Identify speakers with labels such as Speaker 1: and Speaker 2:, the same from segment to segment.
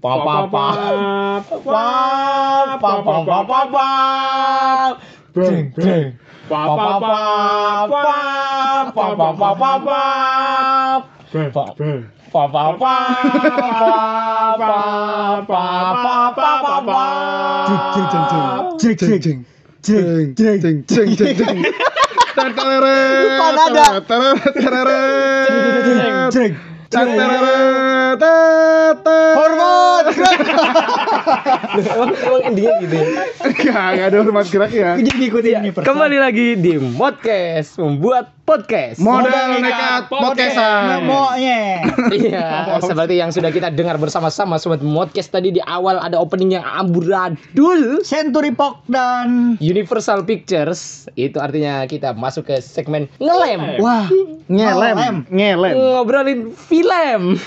Speaker 1: Breng
Speaker 2: ta,
Speaker 3: ta.
Speaker 1: emang, emang endingnya gitu ya?
Speaker 2: Enggak, enggak ada hormat gerak ya.
Speaker 3: Jadi ngikutin ya,
Speaker 1: Kembali lagi di podcast membuat podcast.
Speaker 2: Model, nekat podcastan.
Speaker 3: Nah, Memoknya.
Speaker 1: iya, seperti yang sudah kita dengar bersama-sama sobat podcast tadi di awal ada opening yang amburadul.
Speaker 3: Century Pok dan
Speaker 1: Universal Pictures. Itu artinya kita masuk ke segmen ngelem.
Speaker 3: Wah,
Speaker 2: ngelem. Ngelem.
Speaker 1: Ngobrolin film.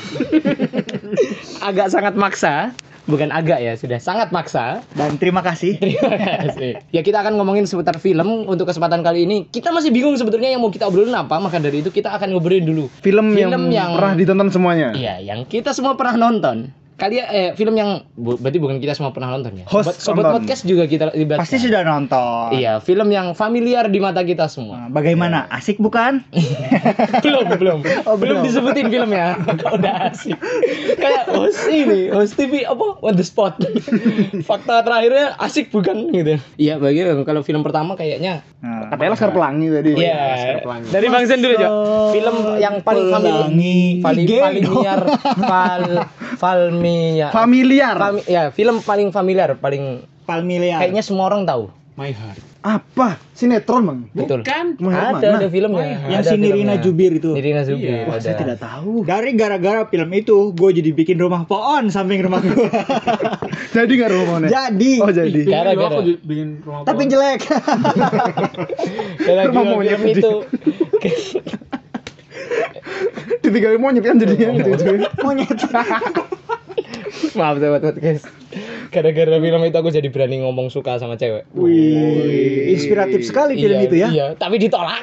Speaker 1: Agak sangat maksa bukan agak ya, sudah sangat maksa.
Speaker 3: dan terima kasih.
Speaker 1: Terima kasih. Ya kita akan ngomongin seputar film untuk kesempatan kali ini. Kita masih bingung sebetulnya yang mau kita obrolin apa, maka dari itu kita akan ngobrolin dulu.
Speaker 2: Film, yang,
Speaker 1: Film yang-
Speaker 2: pernah ditonton semuanya.
Speaker 1: Iya, yang kita semua pernah nonton. Kalian eh film yang bu- berarti bukan kita semua pernah nonton ya.
Speaker 2: Host
Speaker 1: sobat, sobat
Speaker 2: nonton.
Speaker 1: podcast juga kita libatkan.
Speaker 3: Pasti sudah nonton.
Speaker 1: Iya, film yang familiar di mata kita semua.
Speaker 3: Nah, Bagaimana? Asik bukan?
Speaker 1: belum, belum.
Speaker 3: Oh,
Speaker 1: belum
Speaker 3: belum.
Speaker 1: disebutin filmnya. Udah asik. Kayak host ini, host TV apa on the spot. Fakta terakhirnya asik bukan gitu. Iya, bagi kalau film pertama kayaknya
Speaker 3: Nah,
Speaker 2: Katanya Laskar Pelangi tadi.
Speaker 1: Iya. Dari Bang Sen dulu, Jo. Film yang paling familiar, paling familiar, fal, familiar.
Speaker 2: Familiar.
Speaker 1: Fami- ya, film paling familiar, paling
Speaker 3: Palmilia.
Speaker 1: kayaknya semua orang tahu.
Speaker 4: My Heart.
Speaker 2: Apa? Sinetron, Bang.
Speaker 1: Betul.
Speaker 4: Kan?
Speaker 2: Mana?
Speaker 1: Ada ada filmnya.
Speaker 3: yang
Speaker 1: Ada
Speaker 3: si Nirina
Speaker 1: filmnya.
Speaker 3: Jubir itu.
Speaker 1: Nirina Zubir.
Speaker 2: Wah,
Speaker 1: ada.
Speaker 2: saya tidak tahu.
Speaker 3: Dari gara-gara film itu, gue jadi bikin rumah pohon samping rumah gue.
Speaker 2: Jadi nggak rumahnya?
Speaker 3: jadi.
Speaker 2: Oh, jadi.
Speaker 1: Gara-gara.
Speaker 4: Aku bikin rumah
Speaker 3: Tapi
Speaker 4: pohon.
Speaker 3: jelek.
Speaker 1: Gara-gara
Speaker 2: Rumah monyet
Speaker 1: film itu.
Speaker 2: Ditinggalin monyet kan jadinya gitu.
Speaker 3: Monyet.
Speaker 1: Maaf sobat podcast. Gara-gara film itu aku jadi berani ngomong suka sama cewek.
Speaker 3: Wih, inspiratif sekali film
Speaker 1: Iya,
Speaker 3: itu ya.
Speaker 1: Iya, tapi ditolak.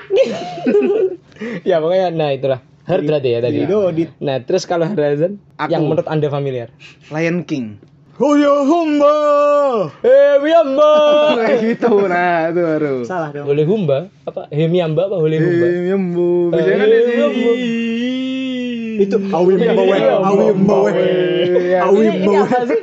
Speaker 1: ya pokoknya nah itulah. Hard berarti ya tadi.
Speaker 3: Didodit.
Speaker 1: Nah, terus kalau Harazan
Speaker 2: Aku.
Speaker 1: yang menurut Anda familiar?
Speaker 2: Lion King.
Speaker 3: Oh ya humba.
Speaker 1: Eh, Miamba.
Speaker 2: Kayak gitu, nah itu baru.
Speaker 3: Salah dong.
Speaker 1: Boleh humba? Apa? Hemiamba apa boleh humba?
Speaker 2: Eh, Yembu. Biasanya kan sih.
Speaker 3: Itu awim bawe, awim bawe.
Speaker 2: Iya.
Speaker 3: Bawe.
Speaker 1: apa sih?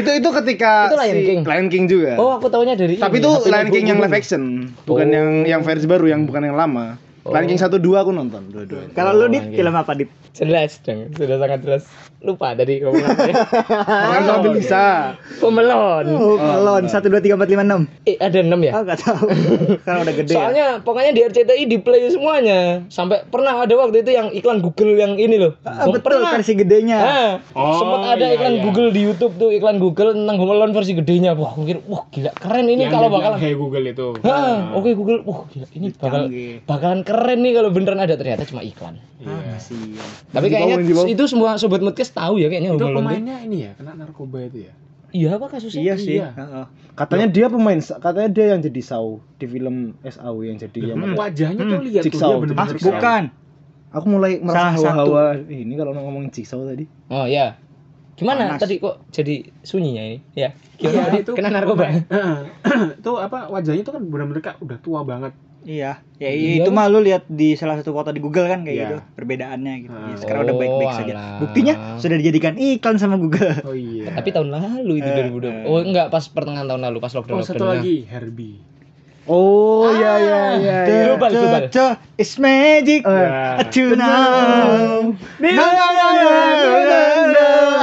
Speaker 2: Itu itu ketika
Speaker 1: Itu Lion
Speaker 2: si
Speaker 1: King.
Speaker 2: Lion King juga.
Speaker 1: Oh, aku taunya dari
Speaker 2: Tapi
Speaker 1: ini,
Speaker 2: itu Lion King yang live action, bukan
Speaker 1: Oh.
Speaker 2: yang yang versi baru, yang bukan yang lama.
Speaker 1: Oh.
Speaker 2: Lion King 1 2 aku nonton dua-duanya.
Speaker 3: Kalau lu
Speaker 1: Oh,
Speaker 3: dit
Speaker 1: gitu.
Speaker 3: film apa dit?
Speaker 1: Jelas dong, sudah sangat jelas. Lupa tadi ngomong apa ya?
Speaker 2: Bisa.
Speaker 1: Pemelon.
Speaker 3: Oh, melon satu dua tiga empat lima enam.
Speaker 1: Eh, ada 6 ya?
Speaker 3: Oh, gak tahu. Karena udah gede. ya.
Speaker 1: Soalnya pokoknya di RCTI di play semuanya. Sampai pernah ada waktu itu yang iklan Google yang ini loh.
Speaker 3: Ah, betul
Speaker 1: pernah.
Speaker 3: versi gedenya.
Speaker 1: Ah,
Speaker 4: Oh,
Speaker 1: sempat ada
Speaker 4: iya,
Speaker 1: iklan
Speaker 4: iya.
Speaker 1: Google di YouTube tuh iklan Google tentang Home Alone versi gedenya. Wah, aku kira, wah gila keren ini
Speaker 4: Yang
Speaker 1: kalau bakalan.
Speaker 4: Hey Google itu.
Speaker 1: Hah, oke Google. Wah, gila ini bakal bakalan keren nih kalau beneran ada ternyata cuma iklan.
Speaker 3: Ah, masih.
Speaker 1: Tapi
Speaker 2: Di bawah,
Speaker 1: kayaknya
Speaker 2: di bawah.
Speaker 1: itu semua sobat podcast tahu ya kayaknya
Speaker 4: Itu pemainnya ini ya, kena narkoba itu ya.
Speaker 1: Iya apa kasusnya?
Speaker 3: Iya sih.
Speaker 4: Iya.
Speaker 3: Heeh.
Speaker 2: Katanya dia pemain, katanya dia yang jadi Saw di film SAW yang jadi yang
Speaker 4: Hmm, Wajahnya tuh lihat tuh dia
Speaker 3: Ah,
Speaker 4: bener-bener
Speaker 3: bukan.
Speaker 2: Aku mulai merasa
Speaker 3: Salah satu.
Speaker 2: hawa-hawa ini kalau ngomongin Jigsaw tadi.
Speaker 1: Oh ya. Gimana
Speaker 3: Panas.
Speaker 1: tadi kok jadi sunyinya ini? Ya.
Speaker 4: Iya,
Speaker 1: Gimana tadi?
Speaker 4: itu
Speaker 1: Kena narkoba.
Speaker 4: Heeh. itu apa wajahnya tuh kan benar-benar kayak udah tua banget.
Speaker 3: Iya. Ya
Speaker 1: Iya
Speaker 3: itu
Speaker 1: kan?
Speaker 3: mah lu lihat di salah satu foto di Google kan kayak
Speaker 4: Iya.
Speaker 3: gitu. Perbedaannya gitu. Ya,
Speaker 4: Ah.
Speaker 3: sekarang udah baik-baik
Speaker 1: Oh,
Speaker 3: saja.
Speaker 1: alah.
Speaker 3: Buktinya sudah dijadikan iklan sama Google.
Speaker 4: Oh iya.
Speaker 1: Tapi tahun lalu itu
Speaker 3: Eh,
Speaker 1: 2020.
Speaker 3: eh.
Speaker 1: Oh enggak pas pertengahan tahun lalu pas lockdown.
Speaker 4: Oh satu lagi Herbie.
Speaker 2: Oh iya iya iya.
Speaker 3: The-
Speaker 2: iya.
Speaker 1: Global, global.
Speaker 3: It's magic.
Speaker 2: Eh,
Speaker 4: Ya.
Speaker 3: To know.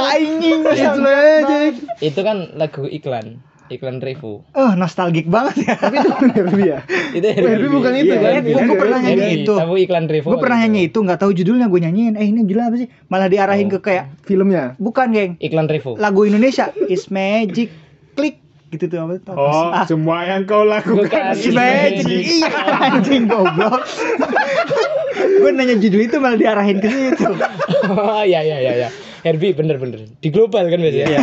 Speaker 3: Anjing.
Speaker 2: It's magic.
Speaker 1: Itu kan lagu iklan, iklan Revo.
Speaker 3: Oh, nostalgic banget ya.
Speaker 2: Tapi itu bukan Herbie ya.
Speaker 1: Itu
Speaker 2: Herbie bukan itu
Speaker 3: Iya,
Speaker 2: kan?
Speaker 3: Herbie. Gua pernah nyanyi
Speaker 1: Herbie,
Speaker 3: itu.
Speaker 1: Tahu iklan Revo.
Speaker 3: Gue pernah
Speaker 1: gitu.
Speaker 3: nyanyi itu nggak tahu judulnya gue nyanyiin. Eh ini judulnya apa sih? Malah diarahin
Speaker 1: Oh.
Speaker 3: ke kayak
Speaker 2: Filmnya.
Speaker 3: bukan geng.
Speaker 1: Iklan Revo.
Speaker 3: Lagu Indonesia It's magic. Klik gitu tuh apa tuh?
Speaker 4: Oh,
Speaker 3: Ah,
Speaker 4: semua yang kau lakukan.
Speaker 1: Bukan.
Speaker 3: It's magic. Iya anjing goblok. gue nanya judul itu malah diarahin ke situ.
Speaker 1: Oh iya iya iya iya. Herbie bener-bener di global kan biasanya.
Speaker 3: Iya.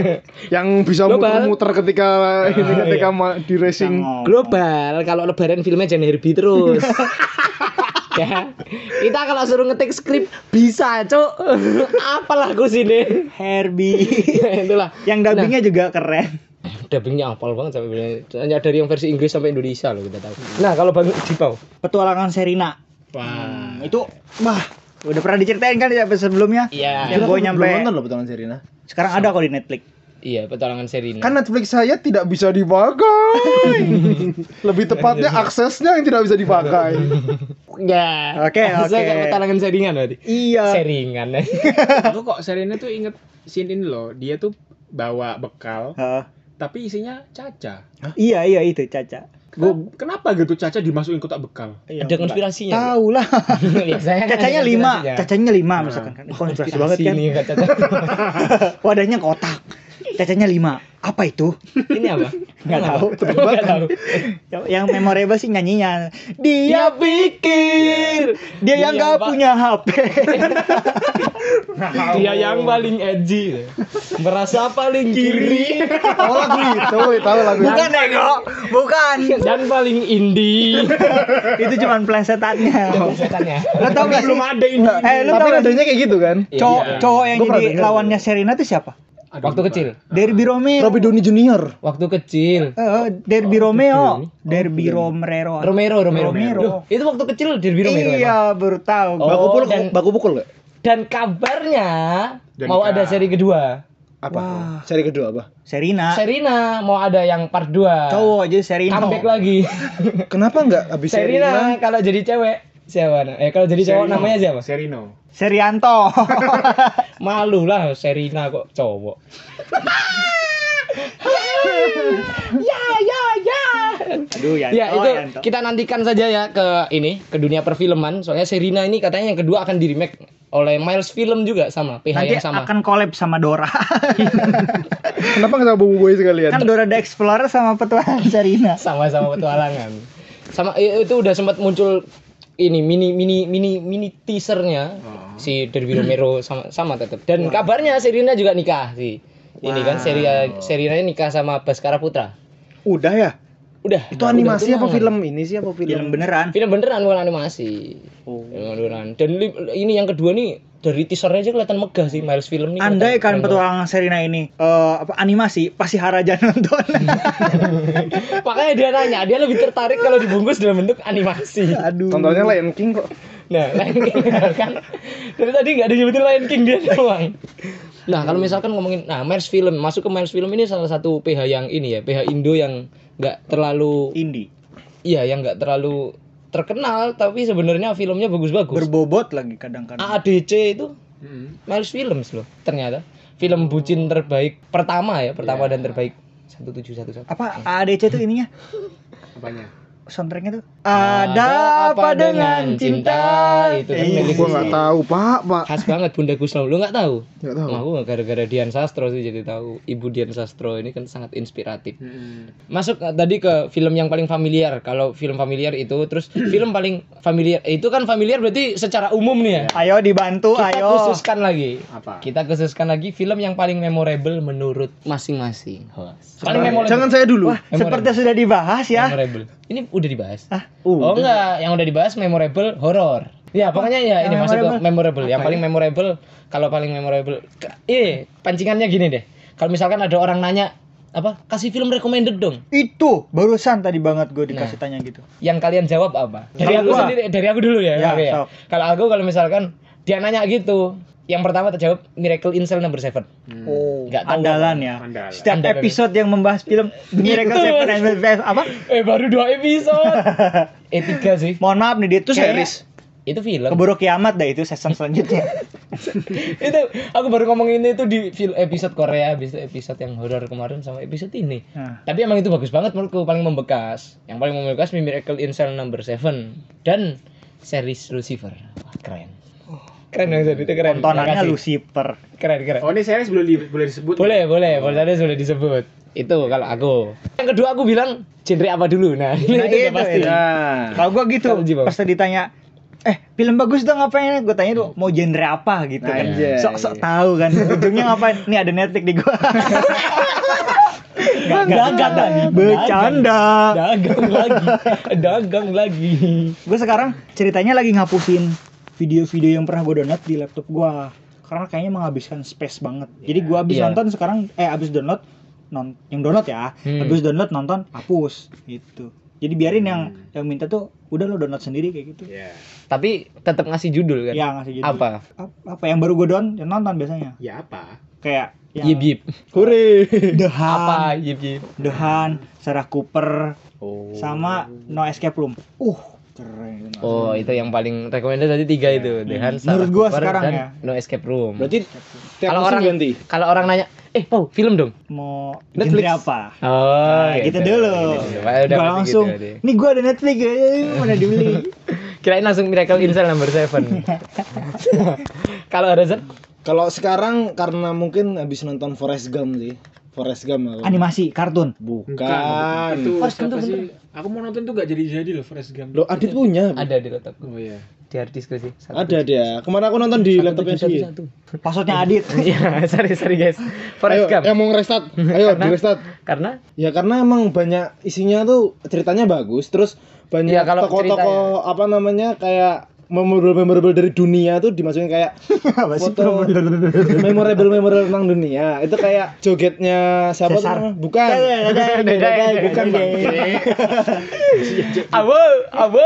Speaker 2: Yang bisa muter-muter ketika ini ketika ma- di racing.
Speaker 1: Global kalau lebaran filmnya jangan Herbie terus. ya kita kalau suruh ngetik skrip bisa cuk apalah aku sini
Speaker 3: Herbie.
Speaker 1: itulah
Speaker 3: yang dubbingnya juga keren.
Speaker 1: dubbingnya apal banget sampai hanya dari yang versi Inggris sampai Indonesia loh kita tahu nah kalau bang Dipau
Speaker 3: Petualangan Serina.
Speaker 4: Wah.
Speaker 3: Hmm, itu wah udah pernah diceritain kan di episode sebelumnya?
Speaker 1: iya
Speaker 3: Yang gue nyampe
Speaker 2: Belum nonton loh petualangan Serina.
Speaker 3: sekarang ada kok di Netflix.
Speaker 1: iya petualangan Serina
Speaker 2: Kan Netflix saya tidak bisa dipakai. Lebih tepatnya aksesnya yang tidak bisa dipakai.
Speaker 1: ya
Speaker 3: Oke,
Speaker 1: Saya
Speaker 3: oke.
Speaker 1: kayak petualangan seringan berarti
Speaker 3: Iya.
Speaker 1: seringan
Speaker 4: Aku kok Serena tuh inget scene ini loh. Dia tuh bawa bekal
Speaker 3: Heeh.
Speaker 4: tapi isinya Caca.
Speaker 3: iya iya itu Caca.
Speaker 4: Gue kenapa gitu Caca dimasukin kotak bekal?
Speaker 3: Iya,
Speaker 1: ada konspirasinya
Speaker 3: Tahu lah.
Speaker 1: Biasanya kan
Speaker 3: Cacanya lima,
Speaker 1: konspirasinya.
Speaker 3: cacanya lima misalkan kan. Konspirasi banget kan. Wadahnya kotak. Cacanya lima. Apa itu?
Speaker 1: ini apa
Speaker 3: Nggak tahu.
Speaker 1: Nggak tahu
Speaker 3: Yang, memorable sih nyanyinya. Dia
Speaker 1: dia pikir
Speaker 3: dia yang
Speaker 1: Pak.
Speaker 3: punya HP.
Speaker 1: dia yang paling edgy merasa paling kiri
Speaker 2: Oh lagu itu, tahu lagu itu.
Speaker 3: Bukan Nego, bukan.
Speaker 1: dan paling indie
Speaker 3: itu cuman plesetannya.
Speaker 1: setannya
Speaker 3: Lo tau gak sih?
Speaker 4: Belum ada ini.
Speaker 3: Eh, lu
Speaker 2: Tapi
Speaker 3: gak
Speaker 2: nadanya kayak gitu kan?
Speaker 3: Cowok
Speaker 1: Iya.
Speaker 3: cowok yang jadi lawannya Serena itu siapa?
Speaker 4: Aduh,
Speaker 1: waktu
Speaker 4: lupa.
Speaker 1: kecil
Speaker 3: Derby Romeo.
Speaker 2: Robby Downey Jr.
Speaker 1: waktu kecil
Speaker 3: Eh, Derby Romeo.
Speaker 1: Derby.
Speaker 3: Derby Romero.
Speaker 1: Romero Romero,
Speaker 3: Romero.
Speaker 1: Loh, itu waktu kecil Derby Romero?
Speaker 3: Iya, baru tahu.
Speaker 1: Oh,
Speaker 2: Baku pukul,
Speaker 1: dan-
Speaker 2: baku pukul gak?
Speaker 1: dan kabarnya
Speaker 4: Dan
Speaker 1: mau ada seri kedua
Speaker 2: Apa?
Speaker 3: Wah.
Speaker 2: Seri kedua apa?
Speaker 3: Serina.
Speaker 1: Serina mau ada yang part 2
Speaker 3: Cowok aja Serina.
Speaker 1: comeback lagi
Speaker 2: Kenapa nggak abis
Speaker 1: Serina
Speaker 2: Serina?
Speaker 1: kalau jadi cewek siapa nah? eh kalau jadi cowok
Speaker 4: Serino.
Speaker 1: namanya siapa
Speaker 4: Serino.
Speaker 3: Serianto.
Speaker 1: malu lah Serina kok cowok ya ya ya
Speaker 3: Aduh, Yanto.
Speaker 1: ya itu
Speaker 3: Yanto.
Speaker 1: kita nantikan saja ya ke ini ke dunia perfilman soalnya Serina ini katanya yang kedua akan di remake oleh Miles Film juga sama PH
Speaker 3: Nanti
Speaker 1: yang sama
Speaker 3: akan collab sama Dora.
Speaker 2: Kenapa nggak sama Boy sekalian?
Speaker 3: kan Dora the Explorer sama petualangan Serina.
Speaker 1: sama-sama petualangan sama itu udah sempat muncul ini mini mini mini mini teasernya
Speaker 4: Oh.
Speaker 1: si Derby Romero sama sama tetap dan kabarnya Serina juga nikah sih ini kan seri Serina nikah sama Baskara Putra
Speaker 2: Udah ya?
Speaker 1: udah
Speaker 2: Itu
Speaker 1: udah
Speaker 2: animasi apa
Speaker 1: tunangan.
Speaker 2: film ini sih apa film?
Speaker 3: Film beneran.
Speaker 1: film beneran bukan animasi
Speaker 2: Oh.
Speaker 1: film beneran dan li- ini yang kedua nih dari teasernya aja kelihatan megah sih Miles Film nih
Speaker 3: Andai kan petualangan Serina ini eh, apa animasi pasti Haraja nonton.
Speaker 1: makanya dia nanya dia lebih tertarik kalau dibungkus dalam bentuk animasi
Speaker 3: Aduh.
Speaker 2: Tontonnya Lion King kok.
Speaker 1: Nah, Lion King kan. Dari tadi nggak disebutin Lion King dia doang. Nah, kalau misalkan ngomongin nah Mers Film, masuk ke Mers Film ini salah satu PH yang ini ya, PH Indo yang nggak terlalu
Speaker 3: Indie.
Speaker 1: iya, yang nggak terlalu terkenal tapi sebenarnya filmnya bagus-bagus.
Speaker 3: Berbobot lagi kadang-kadang.
Speaker 1: AADC itu
Speaker 4: Mm-mm.
Speaker 1: Mers Films loh, ternyata. Film bucin terbaik pertama ya, pertama dan terbaik 1711.
Speaker 3: Apa ADC itu ininya?
Speaker 4: Apanya?
Speaker 3: Soundtracknya tuh ada apa dengan cinta?
Speaker 1: Itu kan
Speaker 3: Iya.
Speaker 1: milik
Speaker 2: Gua nggak tahu pak, pak.
Speaker 1: khas banget Bunda Guslau lu nggak tahu
Speaker 2: Nggak tahu.
Speaker 1: Aku nggak gara-gara Dian Sastro sih jadi tahu ibu Dian Sastro ini kan sangat inspiratif
Speaker 4: Mm-mm.
Speaker 1: masuk eh, tadi ke film yang paling familiar kalau film familiar itu terus film paling familiar itu kan familiar berarti secara umum nih ya
Speaker 3: Ayo dibantu,
Speaker 1: kita
Speaker 3: ayo.
Speaker 1: khususkan lagi
Speaker 4: Apa?
Speaker 1: kita khususkan lagi film yang paling memorable menurut masing-masing paling memorable
Speaker 2: Jangan saya dulu.
Speaker 3: Wah, seperti sudah dibahas ya.
Speaker 1: memorable ini udah dibahas
Speaker 3: Ah,
Speaker 1: Oh enggak, yang udah dibahas memorable horor. Ya pokoknya ya ini masuk ke
Speaker 3: memorable?
Speaker 1: memorable. Yang paling memorable kalau paling memorable, eh pancingannya gini deh. Kalau misalkan ada orang nanya apa kasih film recommended dong.
Speaker 3: itu barusan tadi banget gue dikasih
Speaker 1: Nah.
Speaker 3: tanya gitu.
Speaker 1: Yang kalian jawab apa? Dari
Speaker 3: Kalau
Speaker 1: aku
Speaker 3: gua-
Speaker 1: sendiri, dari aku dulu ya.
Speaker 3: Ya,
Speaker 1: ya. Kalau aku kalau misalkan dia nanya gitu, yang pertama terjawab Miracle in Cell Number Seven.
Speaker 4: Hmm.
Speaker 3: Oh,
Speaker 1: Nggak tahu
Speaker 3: andalan ya.
Speaker 4: Andalan.
Speaker 3: Setiap
Speaker 1: Andalan.
Speaker 3: episode yang membahas film The Miracle
Speaker 1: Itu.
Speaker 3: Seven and apa?
Speaker 1: Eh baru dua episode. eh tiga sih.
Speaker 3: Mohon maaf nih, dia
Speaker 2: Itu series.
Speaker 1: Itu film.
Speaker 3: Keburu kiamat dah itu season selanjutnya.
Speaker 1: itu aku baru ngomongin itu di film episode Korea, habis itu episode yang horor kemarin sama episode ini.
Speaker 3: Nah,
Speaker 1: Tapi emang itu bagus banget menurutku paling membekas. Yang paling membekas Miracle in Cell Number 7 dan series Lucifer. Wah, keren. Keren dong itu keren.
Speaker 3: tontonannya. Lucifer.
Speaker 1: Keren keren.
Speaker 4: Oh ini series boleh di- boleh disebut?
Speaker 1: Boleh, boleh, boleh tadi sudah disebut. Itu kalau aku. Yang kedua aku bilang genre apa dulu. Nah,
Speaker 3: Nah,
Speaker 1: itu udah
Speaker 3: itu,
Speaker 1: pasti.
Speaker 2: Nah.
Speaker 3: Kalau gua gitu, pas ditanya eh film bagus dong ngapain gue tanya tuh mau genre apa gitu kan
Speaker 2: Anjay.
Speaker 3: sok sok tahu kan ujungnya ngapain nih ada Netflix di gua Gak gak bercanda
Speaker 1: Dagang lagi. Dagang lagi.
Speaker 3: gue sekarang ceritanya lagi ngapusin video-video yang pernah gue download di laptop gua karena kayaknya menghabiskan space banget jadi gua habis
Speaker 1: Iya.
Speaker 3: nonton sekarang eh habis download non yang download ya
Speaker 1: Hmm.
Speaker 3: habis download nonton hapus gitu jadi biarin yang yang minta tuh udah lo download sendiri kayak gitu
Speaker 4: Ya.
Speaker 1: Tapi tetap ngasih judul kan?
Speaker 3: ya ngasih judul
Speaker 1: Apa?
Speaker 3: Ap- apa yang baru gue down yang nonton biasanya
Speaker 4: Ya apa?
Speaker 3: kayak yang
Speaker 1: Yip yip.
Speaker 2: Hore.
Speaker 3: The
Speaker 1: Apa?
Speaker 3: Han,
Speaker 1: Yip yip.
Speaker 3: The Han, Sarah Cooper,
Speaker 1: Oh.
Speaker 3: sama No Escape Room. Uh, keren.
Speaker 1: Oh, itu yang paling recommended tadi tiga itu. The Hunt,
Speaker 3: Menurut
Speaker 1: Sarah
Speaker 3: gua
Speaker 1: Cooper,
Speaker 3: sekarang
Speaker 1: dan
Speaker 3: ya.
Speaker 1: No Escape Room.
Speaker 2: Berarti tiap
Speaker 1: Kalau orang
Speaker 2: ganti.
Speaker 1: kalau orang nanya, "Eh, Pau, film dong."
Speaker 3: Mau
Speaker 2: Netflix.
Speaker 3: apa?
Speaker 1: Oh,
Speaker 3: Nah, gitu dulu.
Speaker 1: Gitu. Udah
Speaker 3: Gak
Speaker 1: pasti
Speaker 3: langsung.
Speaker 1: gitu.
Speaker 3: Nih gua ada Netflix, eh, mana dibeli?
Speaker 1: Kirain langsung Miracle in Cell number 7. kalau ada Zat?
Speaker 2: Kalau sekarang karena mungkin habis nonton Forrest Gump sih. Forrest Gump aku.
Speaker 3: Animasi, kartun.
Speaker 2: Bukan.
Speaker 4: Itu
Speaker 1: Forrest Gump
Speaker 4: sih? Aku mau nonton tuh gak jadi-jadi loh Forrest Gump.
Speaker 2: Lo Adit punya.
Speaker 1: Ada di laptopku.
Speaker 4: Oh iya.
Speaker 1: Di hard disk sih. Satu-
Speaker 2: Ada dia. Kemarin aku nonton di laptopnya dia.
Speaker 1: satu.
Speaker 3: Passwordnya Adit.
Speaker 1: Iya, sorry sorry guys.
Speaker 2: Ayo,
Speaker 1: Forrest Gump.
Speaker 2: yang mau nge-restart. Ayo, di restart.
Speaker 1: Karena
Speaker 2: Ya karena emang banyak isinya tuh ceritanya bagus, terus banyak
Speaker 1: Ya, kalau
Speaker 2: tokoh-tokoh apa namanya kayak memorable memorable dari dunia tuh dimasukin kayak foto memorable? memorable tentang dunia. Itu kayak jogetnya siapa tuh?
Speaker 3: Cesar.
Speaker 2: namanya? bukan
Speaker 3: Bukan.
Speaker 1: Abo, abo.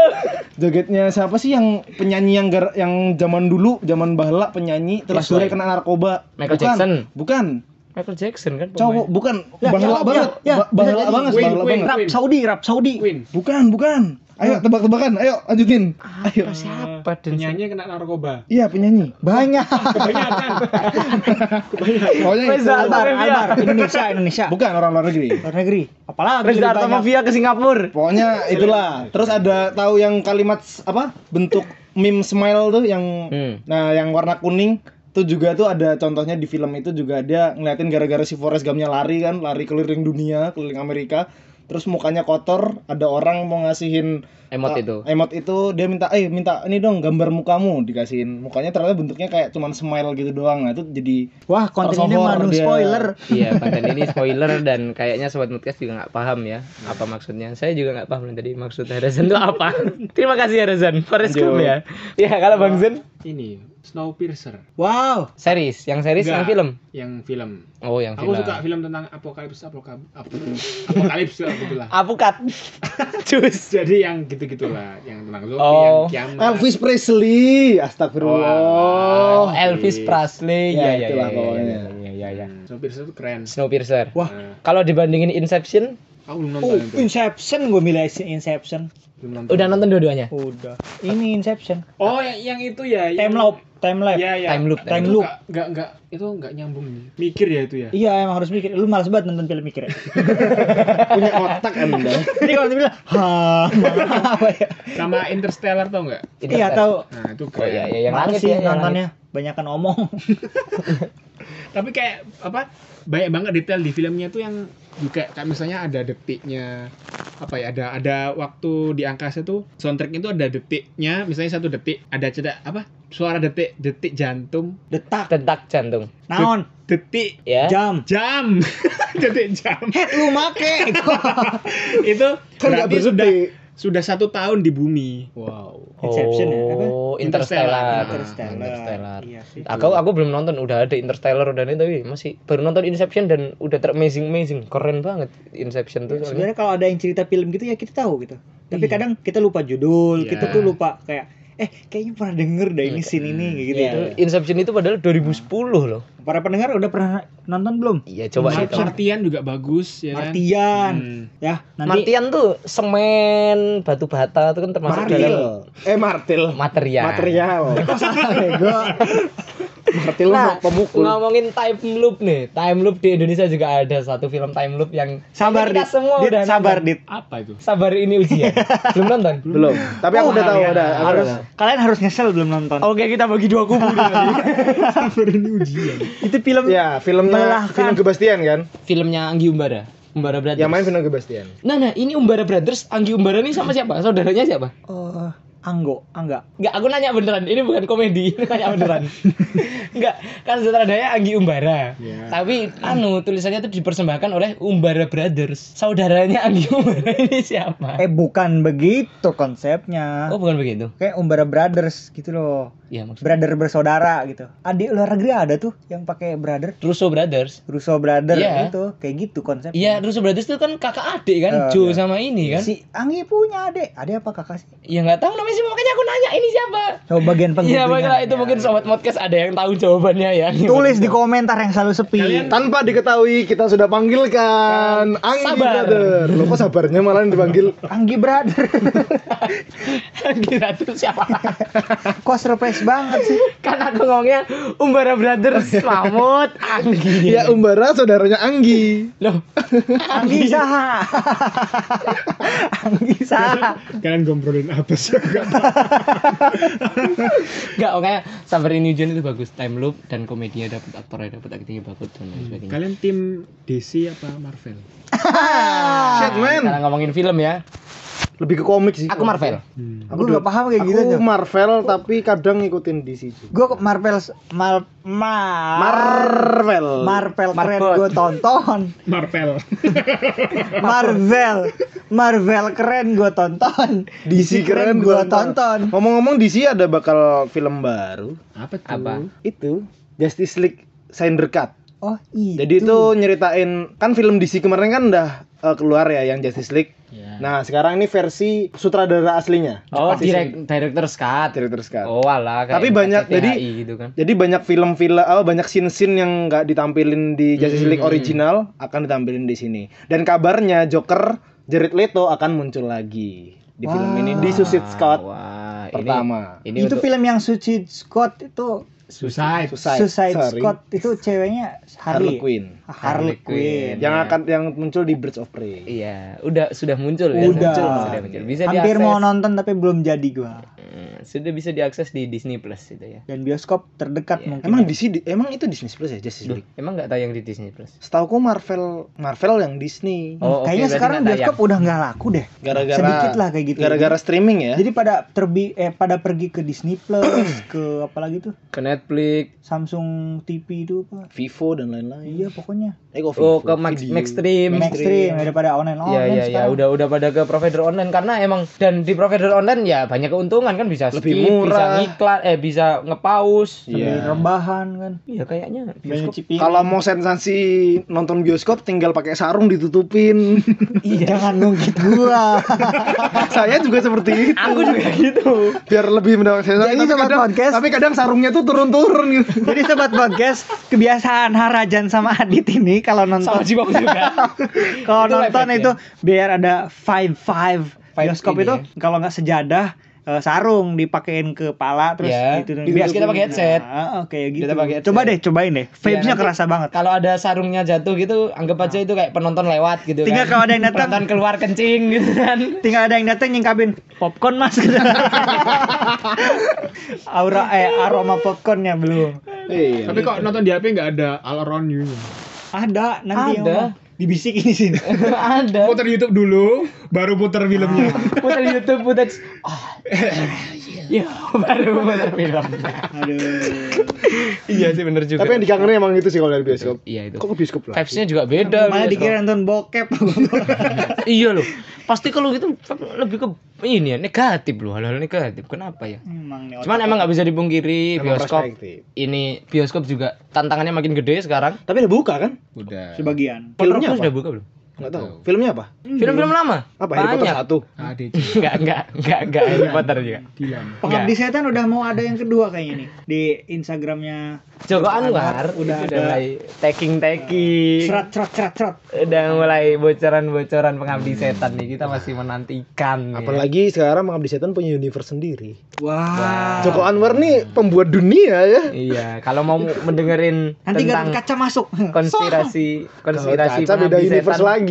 Speaker 2: jogetnya siapa sih yang penyanyi yang gar- yang zaman dulu zaman bahla penyanyi terus dia kena narkoba.
Speaker 1: Michael
Speaker 2: bukan.
Speaker 1: Jackson.
Speaker 2: bukan.
Speaker 1: Michael Jackson kan
Speaker 2: cowok
Speaker 1: pemain.
Speaker 2: bukan.
Speaker 3: Ya,
Speaker 2: bahla
Speaker 3: ya,
Speaker 2: banget.
Speaker 3: ya, jadi.
Speaker 2: banget bahla banget.
Speaker 3: Rap Saudi, rap Saudi.
Speaker 2: Bukan bukan ayo tebak-tebakan ayo lanjutin ayo
Speaker 1: Siapa dan
Speaker 4: Penyanyi kena narkoba.
Speaker 2: iya penyanyi
Speaker 3: Banyak.
Speaker 4: Kebanyakan.
Speaker 2: pokoknya itu.
Speaker 1: Reza
Speaker 3: Albar. Albar, Indonesia, Indonesia.
Speaker 2: bukan orang luar negeri
Speaker 3: Luar negeri. Apalagi
Speaker 1: Reza. Artamevia ke Singapura.
Speaker 2: Pokoknya itulah. Terus ada tahu yang kalimat apa? Bentuk meme smile tuh yang
Speaker 1: Hmm.
Speaker 2: nah yang warna kuning tuh juga tuh ada contohnya di film itu juga dia ngeliatin gara-gara si Forrest Gumpnya lari kan, lari keliling dunia, keliling Amerika. Terus mukanya kotor, ada orang mau ngasihin
Speaker 1: Emot
Speaker 2: uh,
Speaker 1: itu.
Speaker 2: Emot itu dia minta, "Eh, minta ini dong gambar mukamu." Dikasihin. Mukanya ternyata bentuknya kayak cuman smile gitu doang. Nah, itu jadi
Speaker 3: Wah, konten ini manu
Speaker 2: dia.
Speaker 3: spoiler.
Speaker 1: Iya, konten ini spoiler dan kayaknya sobat podcast juga nggak paham ya apa maksudnya. Saya juga nggak paham tadi maksud Harazan itu apa. Terima kasih Harazan. Forest Gump ya. Ya kalau Bang Zen
Speaker 4: Ini Snowpiercer.
Speaker 3: Wow.
Speaker 1: series, yang series yang
Speaker 4: Enggak,
Speaker 1: film.
Speaker 4: Yang film.
Speaker 1: Oh, yang
Speaker 4: Aku
Speaker 1: film.
Speaker 4: suka film tentang apokalips apokalips apokalips gitulah.
Speaker 1: Apukat. Cus.
Speaker 4: Jadi yang gitu-gitulah, yang tentang zombie,
Speaker 1: Oh.
Speaker 4: yang kiamat.
Speaker 2: Elvis Presley. Astagfirullah.
Speaker 1: Oh, Elvis Presley.
Speaker 2: Ya,
Speaker 1: Ya, ya,
Speaker 2: itulah
Speaker 1: ya,
Speaker 2: pokoknya.
Speaker 1: ya, ya, ya, ya.
Speaker 4: Hmm, Snowpiercer itu keren.
Speaker 1: Snowpiercer.
Speaker 3: Wah.
Speaker 4: Nah,
Speaker 1: Kalau dibandingin Inception,
Speaker 4: aku belum
Speaker 3: Oh,
Speaker 4: nonton itu.
Speaker 3: Inception gue milih Inception.
Speaker 4: Belum nonton.
Speaker 1: udah nonton dua-duanya?
Speaker 3: Udah. Ini Inception.
Speaker 4: Oh, yang, yang itu ya. yang-
Speaker 3: Time loop, time lapse.
Speaker 4: Iya, iya.
Speaker 1: Time loop,
Speaker 3: time
Speaker 4: Itu
Speaker 3: loop.
Speaker 4: nggak- nggak itu nggak nyambung. Mikir ya itu ya.
Speaker 3: Iya, emang harus mikir. Lu malas banget nonton film mikir ya.
Speaker 2: Punya otak Anda.
Speaker 3: Jadi kalau dibilang, ha, apa ya?
Speaker 4: Sama Interstellar tau nggak?
Speaker 3: Iya, tahu.
Speaker 4: Nah, itu
Speaker 1: Oh
Speaker 4: keren.
Speaker 1: iya, iya yang langit
Speaker 3: sih
Speaker 1: ya, yang
Speaker 3: nontonnya. Banyakan omong.
Speaker 4: Tapi kayak apa? Banyak banget detail di filmnya tuh yang juga kayak misalnya ada detiknya apa ya ada ada waktu di angkasa tuh soundtracknya tuh ada detiknya misalnya satu detik ada cedak apa suara detik detik jantung
Speaker 3: Detak.
Speaker 1: Detak jantung.
Speaker 3: Naon?
Speaker 4: detik
Speaker 1: Ya.
Speaker 3: Jam.
Speaker 4: jam detik jam
Speaker 3: Head lu make.
Speaker 4: itu
Speaker 2: Kan
Speaker 4: berarti sudah sudah satu tahun di bumi wow
Speaker 3: Inception ya, apa?
Speaker 1: Oh, Interstellar.
Speaker 4: Interstellar.
Speaker 3: Interstellar.
Speaker 1: Interstellar.
Speaker 3: Iya sih.
Speaker 1: Aku aku belum nonton, udah ada Interstellar udah ini tapi masih baru nonton Inception dan udah ter amazing amazing, keren banget Inception tuh soalnya.
Speaker 3: Sebenarnya kalau ada yang cerita film gitu ya kita tahu gitu. Tapi kadang kita lupa judul,
Speaker 4: Iya.
Speaker 3: kita tuh lupa kayak eh kayaknya pernah denger dah ini scene ini kayak gitu.
Speaker 1: Itu Inception itu padahal 2010 loh.
Speaker 3: Para pendengar udah pernah nonton belum?
Speaker 1: Iya, coba
Speaker 4: Mar-
Speaker 1: kita.
Speaker 4: Martian juga bagus ya kan
Speaker 3: Martian.
Speaker 4: Hmm.
Speaker 3: Ya, nanti
Speaker 1: Martian tuh semen, batu bata itu kan termasuk
Speaker 3: Martil.
Speaker 1: dalam
Speaker 2: Eh Martil.
Speaker 1: material.
Speaker 2: Material.
Speaker 3: Bego.
Speaker 2: Martil
Speaker 1: Nah,
Speaker 2: pemukul.
Speaker 1: ngomongin time loop nih. Time loop di Indonesia juga ada satu film time loop yang
Speaker 3: Sabar
Speaker 1: Kita
Speaker 3: dit.
Speaker 1: semua
Speaker 3: Dit,
Speaker 1: udah
Speaker 3: sabar
Speaker 1: nonton.
Speaker 3: dit.
Speaker 4: apa itu
Speaker 1: Sabar ini ujian. belum nonton?
Speaker 2: Belum. Tapi aku
Speaker 3: Oh,
Speaker 2: udah tahu aku
Speaker 3: harus
Speaker 2: udah.
Speaker 3: kalian harus nyesel belum nonton.
Speaker 1: Oke, kita bagi dua kubu
Speaker 3: Itu film
Speaker 2: Ya, filmnya
Speaker 3: Melelahkan.
Speaker 2: film Gebastian kan?
Speaker 1: Filmnya Anggi Umbara. Umbara Brothers.
Speaker 2: Yang main film Gebastian.
Speaker 1: Nah, nah, ini Umbara Brothers, Anggi Umbara ini sama siapa? Saudaranya siapa?
Speaker 3: Oh, Anggo, Angga.
Speaker 1: Enggak, aku nanya beneran. Ini bukan komedi, ini nanya beneran. Enggak, kan sutradaranya Anggi Umbara.
Speaker 4: Iya.
Speaker 1: Tapi anu tulisannya itu dipersembahkan oleh Umbara Brothers. Saudaranya Anggi Umbara ini siapa?
Speaker 3: Eh bukan begitu konsepnya.
Speaker 1: Oh, bukan begitu.
Speaker 3: Kayak Umbara Brothers gitu loh.
Speaker 1: Iya, maksudnya
Speaker 3: Brother bersaudara gitu. Adik luar negeri ada tuh yang pakai brother.
Speaker 1: Russo Brothers.
Speaker 3: Russo brother
Speaker 1: Iya.
Speaker 3: gitu. Kayak gitu konsepnya.
Speaker 1: Iya, Russo Brothers itu kan kakak adik kan,
Speaker 3: Eh,
Speaker 1: Joe
Speaker 3: iya.
Speaker 1: sama ini kan.
Speaker 3: Si Anggi punya adik. Adik apa kakak sih?
Speaker 1: Ya nggak tahu namanya sih makanya aku nanya ini siapa.
Speaker 3: Coba bagian
Speaker 1: Iya,
Speaker 3: penghubungnya.
Speaker 1: makanya itu mungkin sobat podcast ada yang tahu jawabannya ya.
Speaker 3: Tulis di komentar yang selalu sepi.
Speaker 4: Kalian-
Speaker 2: Tanpa diketahui kita sudah panggilkan Anggi
Speaker 1: Sabar.
Speaker 2: Brother. Loh kok sabarnya malah yang dipanggil
Speaker 3: Anggi brother.
Speaker 1: Kira tuh siapa?
Speaker 3: Kok surprise banget sih?
Speaker 1: kan aku ngomongnya Umbara Brothers Mahmud Anggi.
Speaker 2: Ya Umbara saudaranya Anggi.
Speaker 1: Loh,
Speaker 3: Anggi Saha. Anggi Saha.
Speaker 4: Kalian gombrolin apa sih?
Speaker 1: Enggak, makanya Sabar ini Hujan itu bagus time loop dan komedinya dapat aktornya dapat aktingnya bagus dan lain sebagainya.
Speaker 4: Kalian tim DC apa Marvel?
Speaker 2: Shit man.
Speaker 1: Sekarang ngomongin film ya.
Speaker 2: Lebih ke komik sih.
Speaker 1: Aku Marvel.
Speaker 4: Hmm.
Speaker 3: Gue gak paham kayak
Speaker 2: Aku
Speaker 3: gitu tuh.
Speaker 2: Marvel tapi kadang ngikutin DC juga.
Speaker 3: Gue Marvel Mar Mar
Speaker 2: Marvel.
Speaker 3: Marvel keren gue tonton.
Speaker 4: Marvel.
Speaker 3: Marvel Marvel keren gue tonton.
Speaker 2: DC keren
Speaker 3: gue
Speaker 2: gua
Speaker 3: tonton.
Speaker 2: Ngomong-ngomong DC ada bakal film baru.
Speaker 4: apa tuh?
Speaker 1: Apa?
Speaker 2: Itu Justice League Snyder Cut.
Speaker 3: Oh iya.
Speaker 2: Jadi itu nyeritain kan film DC kemarin kan udah eh, keluar ya yang Justice League.
Speaker 1: Ya.
Speaker 2: Nah, sekarang ini versi sutradara aslinya.
Speaker 1: Oh,
Speaker 2: Pasti
Speaker 1: direct, director's cut.
Speaker 2: Director Scott.
Speaker 1: Oh, alah
Speaker 2: Tapi banyak, jadi-
Speaker 1: gitu kan.
Speaker 2: Jadi banyak film-film oh, banyak scene-scene yang nggak ditampilin di Justice League
Speaker 1: Hmm.
Speaker 2: original akan ditampilin di sini. Dan kabarnya Joker Jared Leto akan muncul lagi di film
Speaker 3: Wah.
Speaker 2: ini di Suicide Squad
Speaker 1: Wah, ini-
Speaker 2: pertama.
Speaker 1: Ini,
Speaker 3: itu
Speaker 1: untuk-
Speaker 3: film yang Suicide Squad itu
Speaker 4: Suicide.
Speaker 2: Suicide,
Speaker 3: Suicide
Speaker 2: sorry.
Speaker 3: Squad itu ceweknya
Speaker 2: Harley
Speaker 3: Harley.
Speaker 2: Quinn.
Speaker 3: Ah, Harley
Speaker 1: Harley Quinn.
Speaker 3: Quinn.
Speaker 2: Yang akan yang muncul di Birds of Prey.
Speaker 1: Iya, udah sudah muncul ya.
Speaker 3: Udah.
Speaker 1: Sudah muncul. Bisa
Speaker 3: Hampir
Speaker 1: diakses.
Speaker 3: mau nonton tapi belum jadi gua.
Speaker 1: Hmm, sudah bisa diakses di Disney Plus itu ya.
Speaker 3: Dan bioskop terdekat
Speaker 1: Iya.
Speaker 3: mungkin.
Speaker 2: Emang DC di- emang itu Disney Plus ya Justice
Speaker 1: Duh,
Speaker 2: League?
Speaker 1: emang nggak tayang di Disney Plus?
Speaker 2: Setahuku Marvel Marvel yang Disney.
Speaker 1: Oh, oke,
Speaker 3: Kayaknya sekarang bioskop udah nggak laku deh.
Speaker 2: Gara-gara
Speaker 3: Sedikit lah kayak gitu.
Speaker 2: Gara-gara streaming ya.
Speaker 3: Jadi pada terbi eh pada pergi ke Disney Plus, ke apa lagi tuh?
Speaker 1: Ke Netflix.
Speaker 3: Samsung TV itu apa?
Speaker 2: Vivo dan lain-lain.
Speaker 3: Iya pokoknya.
Speaker 2: Eh kok
Speaker 1: Oh,
Speaker 2: Vivo?
Speaker 1: ke Max,
Speaker 2: Video.
Speaker 1: Maxstream.
Speaker 3: Mainstream daripada online
Speaker 1: Iya
Speaker 3: online
Speaker 1: iya iya
Speaker 3: sekarang.
Speaker 1: udah udah pada ke provider online karena emang dan di provider online ya banyak keuntungan kan bisa
Speaker 2: Lebih
Speaker 1: skip, bisa
Speaker 2: murah.
Speaker 1: ngiklan eh bisa ngepaus.
Speaker 3: Sambil
Speaker 2: Iya.
Speaker 3: rebahan kan.
Speaker 1: Iya kayaknya bioskop.
Speaker 2: Kalau mau sensasi nonton bioskop tinggal pakai sarung ditutupin.
Speaker 3: Jangan nungkit gua.
Speaker 2: Saya juga seperti itu.
Speaker 1: Aku juga gitu.
Speaker 2: Biar lebih mendapat sensasi.
Speaker 3: Jadi
Speaker 2: tapi
Speaker 3: sobat
Speaker 2: kadang,
Speaker 3: podcast-
Speaker 2: tapi kadang sarungnya tuh turun-turun gitu.
Speaker 3: Jadi sobat podcast, kebiasaan Harajan sama Adit ini kalau
Speaker 1: Sama
Speaker 3: nonton
Speaker 1: Jibong juga.
Speaker 3: kalau nonton itu biar ada five five
Speaker 1: Five
Speaker 3: bioskop
Speaker 1: ini
Speaker 3: itu
Speaker 1: ya.
Speaker 3: kalau nggak sejadah eh, sarung dipakein ke pala terus
Speaker 1: Ya,
Speaker 3: itu
Speaker 1: biar kita pakai headset.
Speaker 3: Nah, kayak gitu.
Speaker 1: Kita pakai headset.
Speaker 3: Coba deh, cobain deh. Vibes-nya
Speaker 1: nanti
Speaker 3: kerasa banget.
Speaker 1: Kalau ada sarungnya jatuh gitu, anggap aja itu kayak penonton lewat gitu
Speaker 3: Tinggal
Speaker 1: kan.
Speaker 3: kalau ada yang datang-
Speaker 1: penonton keluar kencing gitu kan.
Speaker 3: Tinggal ada yang datang nyingkapin popcorn mas. Aura eh aroma popcornnya belum.
Speaker 2: Iya.
Speaker 4: Tapi kok nonton di HP nggak ada all around you?
Speaker 3: Ada nanti yang
Speaker 1: Ada.
Speaker 3: ngomong, dibisikin di sini.
Speaker 1: ada.
Speaker 4: Putar YouTube dulu, baru putar filmnya.
Speaker 1: Putar YouTube, putar. Ah. Ya, baru putar film.
Speaker 3: Aduh.
Speaker 1: iya sih bener juga.
Speaker 2: Tapi yang dikangenin emang itu sih kalau dari bioskop.
Speaker 1: Iya itu.
Speaker 2: Kok ke bioskop lah?
Speaker 1: Vibes-nya juga beda.
Speaker 3: Malah
Speaker 1: bioskop.
Speaker 3: dikira nonton bokep.
Speaker 1: iya loh. Pasti kalau gitu lebih ke ini ya negatif loh, hal-hal negatif. Kenapa ya?
Speaker 3: Emang
Speaker 1: Cuman emang nggak bisa dipungkiri bioskop ini bioskop juga tantangannya makin gede sekarang.
Speaker 2: Tapi udah buka kan?
Speaker 4: Udah.
Speaker 3: sebagian.
Speaker 2: Filmnya
Speaker 1: Motor
Speaker 2: apa?
Speaker 1: sudah buka belum?
Speaker 2: Enggak tahu. Filmnya apa?
Speaker 1: Film-film lama.
Speaker 2: Apa? Harry Potter
Speaker 1: Banyak.
Speaker 2: satu.
Speaker 4: Ada
Speaker 1: Enggak, enggak, enggak, enggak Harry Potter juga.
Speaker 4: Dilan.
Speaker 3: Pengabdi setan udah mau ada yang kedua kayaknya nih di Instagramnya
Speaker 1: Joko Anwar
Speaker 3: Udah ada.
Speaker 1: mulai taking taking.
Speaker 3: serat serat serat serat.
Speaker 1: Udah mulai bocoran-bocoran pengabdi setan nih. Kita masih menantikan. nih.
Speaker 2: Apalagi sekarang Mengabdi Setan punya universe sendiri.
Speaker 3: Wah.
Speaker 2: Joko Anwar nih pembuat dunia ya.
Speaker 1: Iya, kalau mau mendengerin
Speaker 3: Nanti
Speaker 1: tentang
Speaker 3: kaca masuk.
Speaker 1: konspirasi konspirasi
Speaker 2: Kaca beda
Speaker 1: pengabdi
Speaker 2: universe
Speaker 1: setan.
Speaker 2: lagi.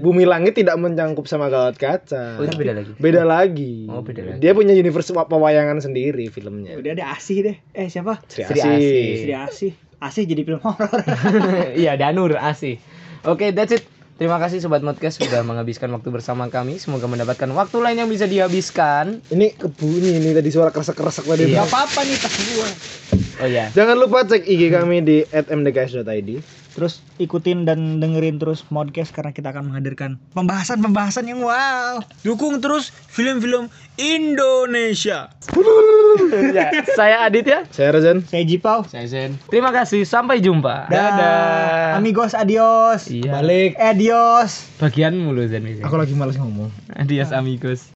Speaker 2: Bumi Langit tidak mencangkup sama Gawat Kaca.
Speaker 1: Oh, itu beda lagi.
Speaker 2: Beda lagi.
Speaker 1: Oh, beda lagi.
Speaker 2: Dia punya universe pewayangan sendiri filmnya.
Speaker 3: Udah ada Asih deh. Eh siapa?
Speaker 2: Sri
Speaker 1: Sri
Speaker 2: Asih.
Speaker 1: Asih.
Speaker 3: Sri Asih. Asih jadi film horor.
Speaker 1: Iya, Danur asih. Oke, that's it Terima kasih Sobat Modcast sudah menghabiskan waktu bersama kami. Semoga mendapatkan waktu lain yang bisa dihabiskan.
Speaker 2: Ini kebu ini, ini tadi suara kresek-kresek tadi.
Speaker 1: Iya.
Speaker 3: Gak apa-apa nih tas gua.
Speaker 1: Oh iya.
Speaker 2: Jangan lupa cek IG kami di @mdks.id.
Speaker 3: Terus ikutin dan dengerin terus podcast karena kita akan menghadirkan pembahasan-pembahasan yang wow. Dukung terus film-film Indonesia.
Speaker 1: Ya, saya Aditya.
Speaker 2: Saya Rezan.
Speaker 3: Saya Jipau.
Speaker 4: Saya Zen.
Speaker 1: Terima kasih. Sampai jumpa.
Speaker 3: Dadah. Amigos adios.
Speaker 1: Iya.
Speaker 2: Balik.
Speaker 3: Adios.
Speaker 1: Bagianmu loh Zen.
Speaker 2: Aku lagi malas ngomong.
Speaker 1: Adios amigos.